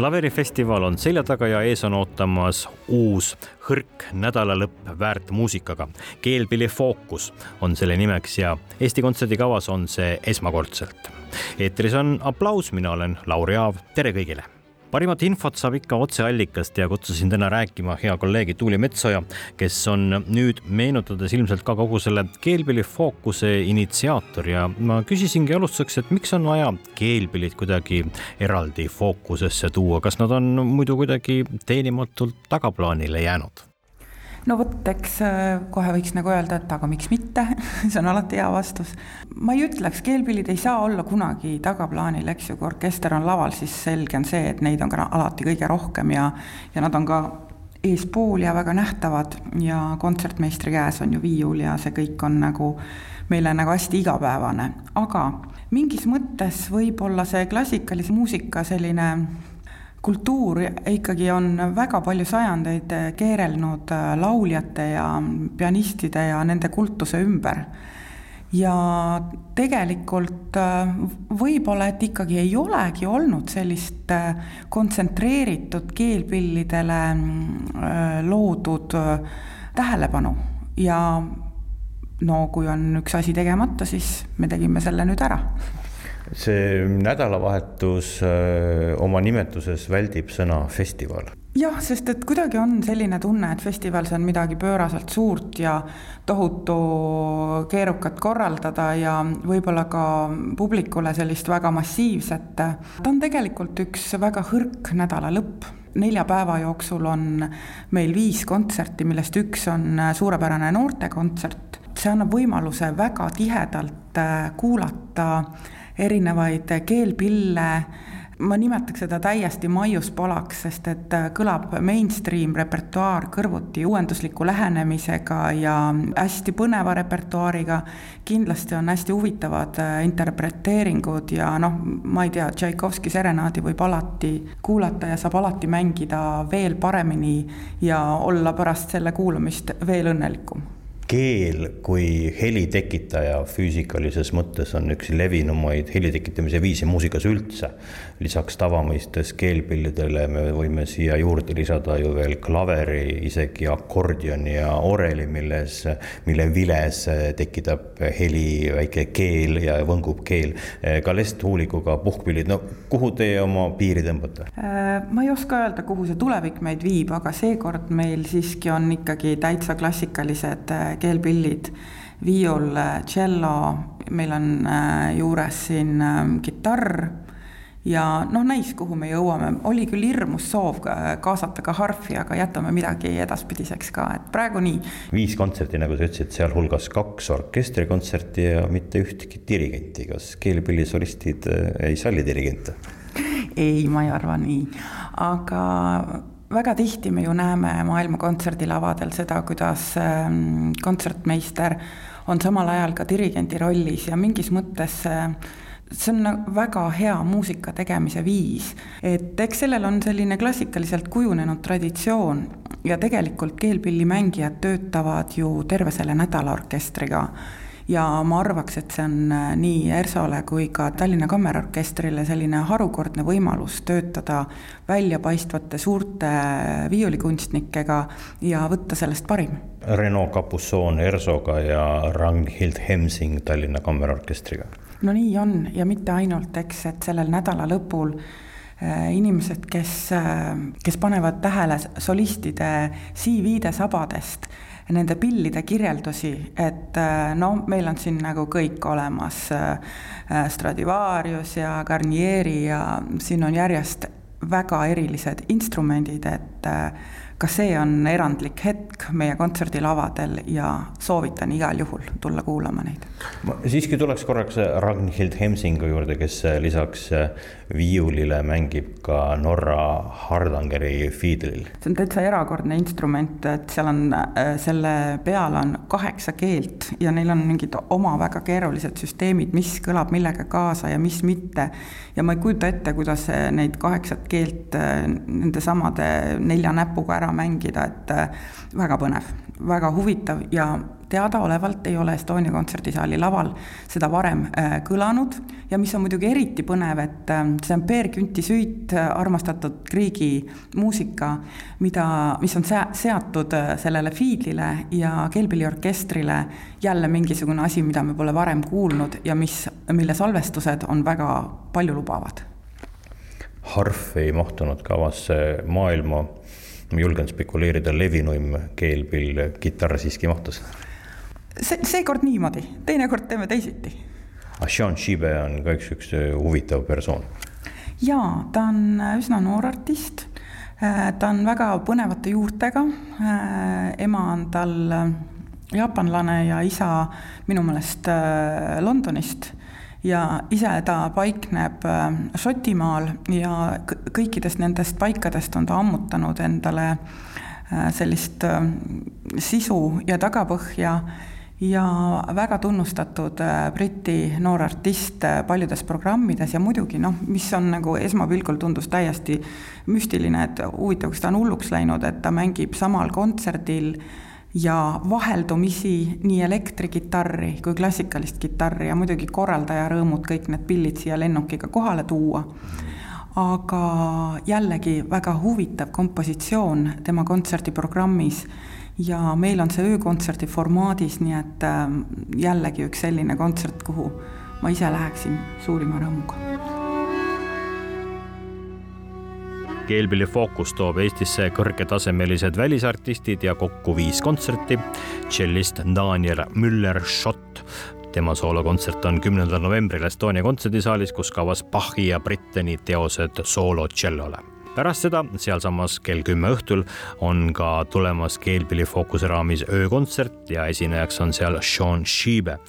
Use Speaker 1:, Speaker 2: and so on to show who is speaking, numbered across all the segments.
Speaker 1: Klaverifestival on selja taga ja ees on ootamas uus hõrk nädalalõpp väärt muusikaga. keelpilli Fookus on selle nimeks ja Eesti Kontserdi kavas on see esmakordselt. eetris on aplaus, mina olen Lauri Aav, tere kõigile parimat infot saab ikka otseallikast ja kutsusin täna rääkima hea kolleegi Tuuli Metsoja, kes on nüüd meenutades ilmselt ka kogu selle keelpilli fookuse initsiaator ja ma küsisingi alustuseks, et miks on vaja keelpillid kuidagi eraldi fookusesse tuua, kas nad on muidu kuidagi teenimatult tagaplaanile jäänud?
Speaker 2: No vot, eks äh, kohe võiks nagu öelda, et aga miks mitte see on alati hea vastus. ma ei ütleks, keelpillid ei saa olla kunagi tagaplaanil, eks ju, kui orkester on laval, siis selge on see, et neid on ka alati kõige rohkem ja, ja nad on ka eespool ja väga nähtavad ja kontsertmeistri käes on ju viiul ja see kõik on nagu meile nagu hästi igapäevane, aga mingis mõttes võib-olla see klassikalise muusika selline kultuur ikkagi on väga palju sajandeid keerelnud äh, lauljate ja pianistide ja nende kultuse ümber. ja tegelikult äh, võib-olla, et ikkagi ei olegi olnud sellist kontsentreeritud keelpillidele loodud tähelepanu ja no kui on üks asi tegemata, siis me tegime selle nüüd ära
Speaker 1: see nädalavahetus öö, oma nimetuses väldib sõna festival.
Speaker 2: jah, sest et kuidagi on selline tunne, et festival, see on midagi pööraselt suurt ja tohutu keerukat korraldada ja võib-olla ka publikule sellist väga massiivset. ta on tegelikult üks väga hõrk nädalalõpp nelja päeva jooksul on meil viis kontserti, millest üks on suurepärane noortekontsert. see annab võimaluse väga tihedalt kuulata erinevaid keelpille, ma nimetaks seda täiesti maiuspalaks, sest et kõlab mainstream repertuaar kõrvuti uuendusliku lähenemisega ja hästi põneva repertuaariga. kindlasti on hästi huvitavad interpreteeringud ja noh, ma ei tea, Tšaikovski serenaadi võib alati kuulata ja saab alati mängida veel paremini ja olla pärast selle kuulamist veel õnnelikum
Speaker 1: keel kui heli tekitaja füüsikalises mõttes on üks levinumaid heli tekitamise viise muusikas üldse. lisaks tavamõistes keelpillidele me võime siia juurde lisada ju veel klaveri, isegi akordioni ja oreli, milles, mille viles tekitab heli väike keel ja võngub keel. ka lesthuulikuga puhkpillid, no kuhu teie oma piiri tõmbate?
Speaker 2: Äh, ma ei oska öelda, kuhu see tulevik meid viib, aga seekord meil siiski on ikkagi täitsa klassikalised äh, keelpillid, viiul, tšello, meil on äh, juures siin äh, kitarr ja noh, näis, kuhu me jõuame, oli küll hirmus soov kaasata ka harfi, aga jätame midagi edaspidiseks ka, et praegu nii.
Speaker 1: viis kontserti, nagu sa ütlesid, sealhulgas kaks orkestrikontserti ja mitte ühtegi dirigenti, kas keelpillisolistid äh, ei salli dirigente?
Speaker 2: ei, ma ei arva nii, aga väga tihti me ju näeme maailma kontserdilavadel seda, kuidas ähm, kontsertmeister on samal ajal ka dirigendi rollis ja mingis mõttes see on väga hea muusika tegemise viis. et eks sellel on selline klassikaliselt kujunenud traditsioon ja tegelikult keelpillimängijad töötavad ju terve selle nädala orkestriga ja ma arvaks, et see on äh, nii ERSO-le kui ka Tallinna Kammerorkestrile selline harukordne võimalus töötada väljapaistvate suurte viiulikunstnikega ja võtta sellest parim.
Speaker 1: Reno Capusson ERSO-ga ja Ragnhild Hemsing Tallinna Kammerorkestriga.
Speaker 2: no nii on ja mitte ainult, eks, et sellel nädala lõpul äh, inimesed, kes, äh, kes panevad tähele solistide CV-de sabadest nende pillide kirjeldusi, et äh, no meil on siin nagu kõik olemas, äh, Stradivarius ja Garnieri ja siin on järjest väga erilised instrumendid, et äh, ka see on erandlik hetk meie kontserdilavadel ja soovitan igal juhul tulla kuulama neid.
Speaker 1: ma siiski tuleks korraks Ragnhild Hemsingu juurde, kes lisaks viiulile mängib ka Norra Hardangeri fiidlil.
Speaker 2: see on täitsa erakordne instrument, et seal on, selle peal on kaheksa keelt ja neil on mingid oma väga keerulised süsteemid, mis kõlab millega kaasa ja mis mitte. ja ma ei kujuta ette, kuidas neid kaheksat keelt nende samade nelja näpuga ära mängida, et väga põnev, väga huvitav ja teadaolevalt ei ole Estonia kontserdisaali laval seda varem äh, kõlanud ja mis on muidugi eriti põnev, et äh, see on Peer Künti süit, äh, armastatud Griegi muusika, mida, mis on sea-, seatud sellele fiidlile ja keelpilliorkestrile jälle mingisugune asi, mida me pole varem kuulnud ja mis, mille salvestused on väga paljulubavad.
Speaker 1: harf ei mahtunud kavasse maailma ma julgen spekuleerida, levinuim keelpill, kitarr siiski mahtus
Speaker 2: see, seekord niimoodi, teinekord teeme teisiti.
Speaker 1: Sean Shibe on ka üks, üks huvitav persoon.
Speaker 2: jaa, ta on üsna noor artist, äh, ta on väga põnevate juurtega, äh, ema on tal äh, jaapanlane ja isa minu meelest Londonist ja ise ta paikneb Šotimaal ja kõikidest nendest paikadest on ta ammutanud endale sellist sisu ja tagapõhja ja väga tunnustatud äh, Briti noor artist äh, paljudes programmides ja muidugi noh, mis on nagu esmapilgul tundus täiesti müstiline, et huvitav, kas ta on hulluks läinud, et ta mängib samal kontserdil ja vaheldumisi nii elektrikitarri kui klassikalist kitarri ja muidugi korraldaja rõõmud kõik need pillid siia lennukiga kohale tuua. aga jällegi väga huvitav kompositsioon tema kontserdiprogrammis ja meil on see öökontserdi formaadis, nii et ähm, jällegi üks selline kontsert, kuhu ma ise läheksin suurima rõõmuga.
Speaker 1: Keelpilli Fookus toob Eestisse kõrgetasemelised välisartistid ja kokku viis kontserti. tšellist Daniel Müller-Schott tema soolokontsert on kümnendal novembril Estonia kontserdisaalis, kus kavas Bachi ja Britteni teosed soolo tšellole. Pärast seda sealsamas kell kümme õhtul on ka tulemas Keelpilli fookuse raamis öökontsert ja esinejaks on seal Sean Shibe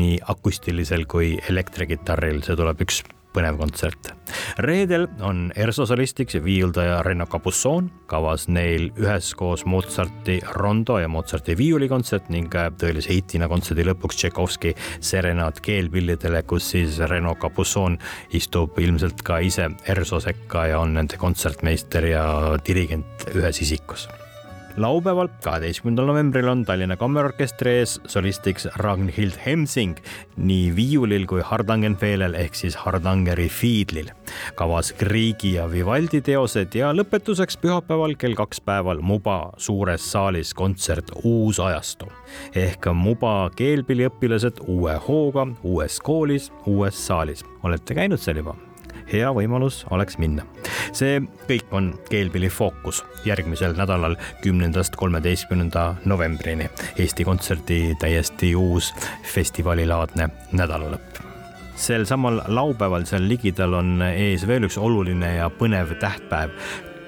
Speaker 1: nii akustilisel kui elektrikitarril, see tuleb üks põnev kontsert. reedel on ERSO solistiks viiuldaja Renno Capusson, kavas neil üheskoos Mozarti rondo ja Mozarti viiulikontsert ning tõelise hitina kontserdi lõpuks Tšaikovski serenaad keelpillidele, kus siis Renno Capusson istub ilmselt ka ise ERSO sekka ja on nende kontsertmeister ja dirigent ühes isikus laupäeval, kaheteistkümnendal novembril on Tallinna Kammerorkestri ees solistiks Ragnhild Hemsing nii viiulil kui Hardangenfeelel ehk siis Hardangeri fiidlil. kavas Griegi ja Vivaldi teosed ja lõpetuseks pühapäeval kell kaks päeval Muba suures saalis kontsert Uus ajastu ehk Muba keelpilliõpilased uue hooga, uues koolis, uues saalis. olete käinud seal juba? Hea võimalus oleks minna. see kõik on Keelpilli fookus järgmisel nädalal, kümnendast kolmeteistkümnenda novembrini. Eesti Kontserdi täiesti uus festivalilaadne nädalalõpp sel samal laupäeval seal ligidal on ees veel üks oluline ja põnev tähtpäev.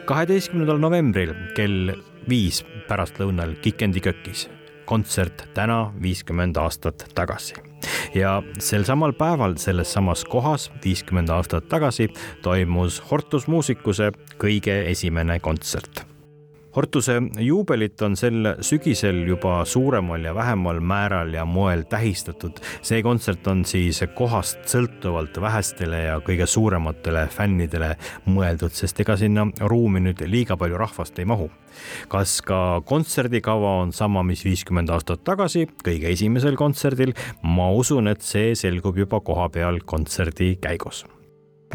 Speaker 1: kaheteistkümnendal novembril kell viis pärastlõunal Kikendi kökis kontsert täna viiskümmend aastat tagasi ja sel samal päeval selles samas kohas viiskümmend aastat tagasi toimus Hortus Musicuse kõige esimene kontsert Hortuse juubelit on sel sügisel juba suuremal ja vähemal määral ja moel tähistatud. see kontsert on siis kohast sõltuvalt vähestele ja kõige suurematele fännidele mõeldud, sest ega sinna ruumi nüüd liiga palju rahvast ei mahu. kas ka kontserdikava on sama, mis viiskümmend aastat tagasi, kõige esimesel kontserdil? ma usun, et see selgub juba kohapeal kontserdi käigus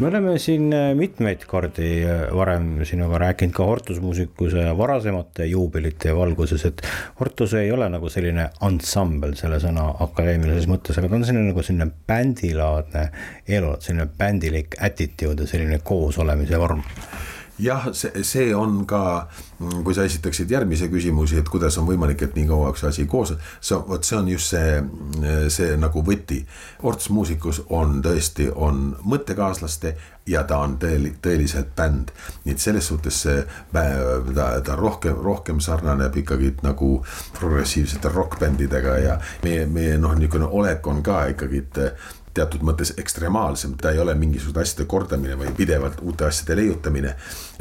Speaker 1: me oleme siin äh, mitmeid kordi äh, varem sinuga rääkinud ka Hortusmuusikuse varasemate juubelite valguses, et Hortus ei ole nagu selline ansambel selle sõna akadeemilises mõttes, aga ta on selline nagu selline bändilaadne elu, selline bändilik attitude ja selline koosolemise vorm
Speaker 3: jah, see, see on ka, kui sa esitaksid järgmise küsimusi, et kuidas on võimalik, et nii kaua üks asi koos, see, vot see on just see, see nagu võti. Orts muusikus on tõesti, on mõttekaaslaste ja ta on tõeli-, tõeliselt bänd. nii et selles suhtes see, ta, ta rohkem, rohkem sarnaneb ikkagi nagu progressiivsete rokkbändidega ja meie, meie noh, niisugune olek on ka ikkagi, teatud mõttes ekstremaalsem, ta ei ole mingisuguste asjade kordamine või pidevalt uute asjade leiutamine.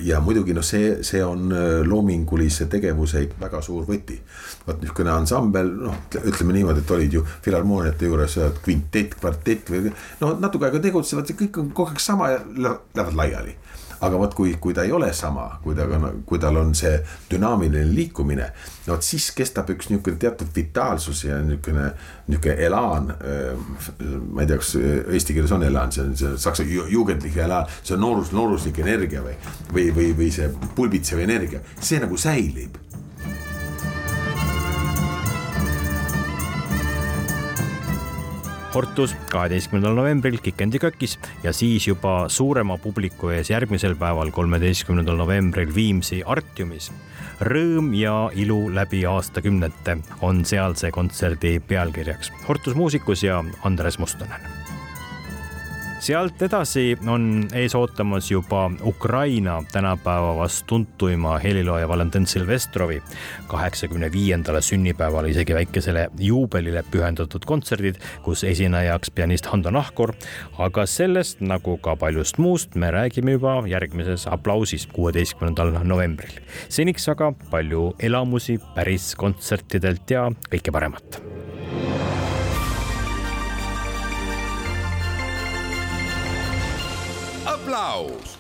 Speaker 3: ja muidugi noh, see, see on äh, loomingulise tegevuse väga suur võti. vot niisugune ansambel, noh, ütleme niimoodi, et olid ju filharmooniate juures kvintett, kvartett või no natuke aega tegutsevad, kõik on kogu aeg sama ja lähevad laiali aga vot kui, kui ta ei ole sama, kui ta, kui tal on see dünaamiline liikumine, no vot siis kestab üks niisugune teatud vitaalsus ja niisugune, niisugune elaan. ma ei tea, kas eesti keeles on elaan, see on see saksa jugendlik elaan, see on noorus, nooruslik energia või, või, või, või see pulbitsev energia, see nagu säilib
Speaker 1: Hortus kaheteistkümnendal novembril Kikendi kökis ja siis juba suurema publiku ees järgmisel päeval, kolmeteistkümnendal novembril Viimsi Artiumis. rõõm ja ilu läbi aastakümnete on sealse kontserdi pealkirjaks. Hortus muusikus ja Andres Mustonen sealt edasi on ees ootamas juba Ukraina tänapäeva vast tuntuima helilooja Valentin Silvestrovi kaheksakümne viiendale sünnipäevale isegi väikesele juubelile pühendatud kontserdid, kus esinejaks pianist Hando Nahkur. aga sellest nagu ka paljust muust me räägime juba järgmises aplausis, kuueteistkümnendal novembril. seniks aga palju elamusi päris kontsertidelt ja kõike paremat
Speaker 4: aplaus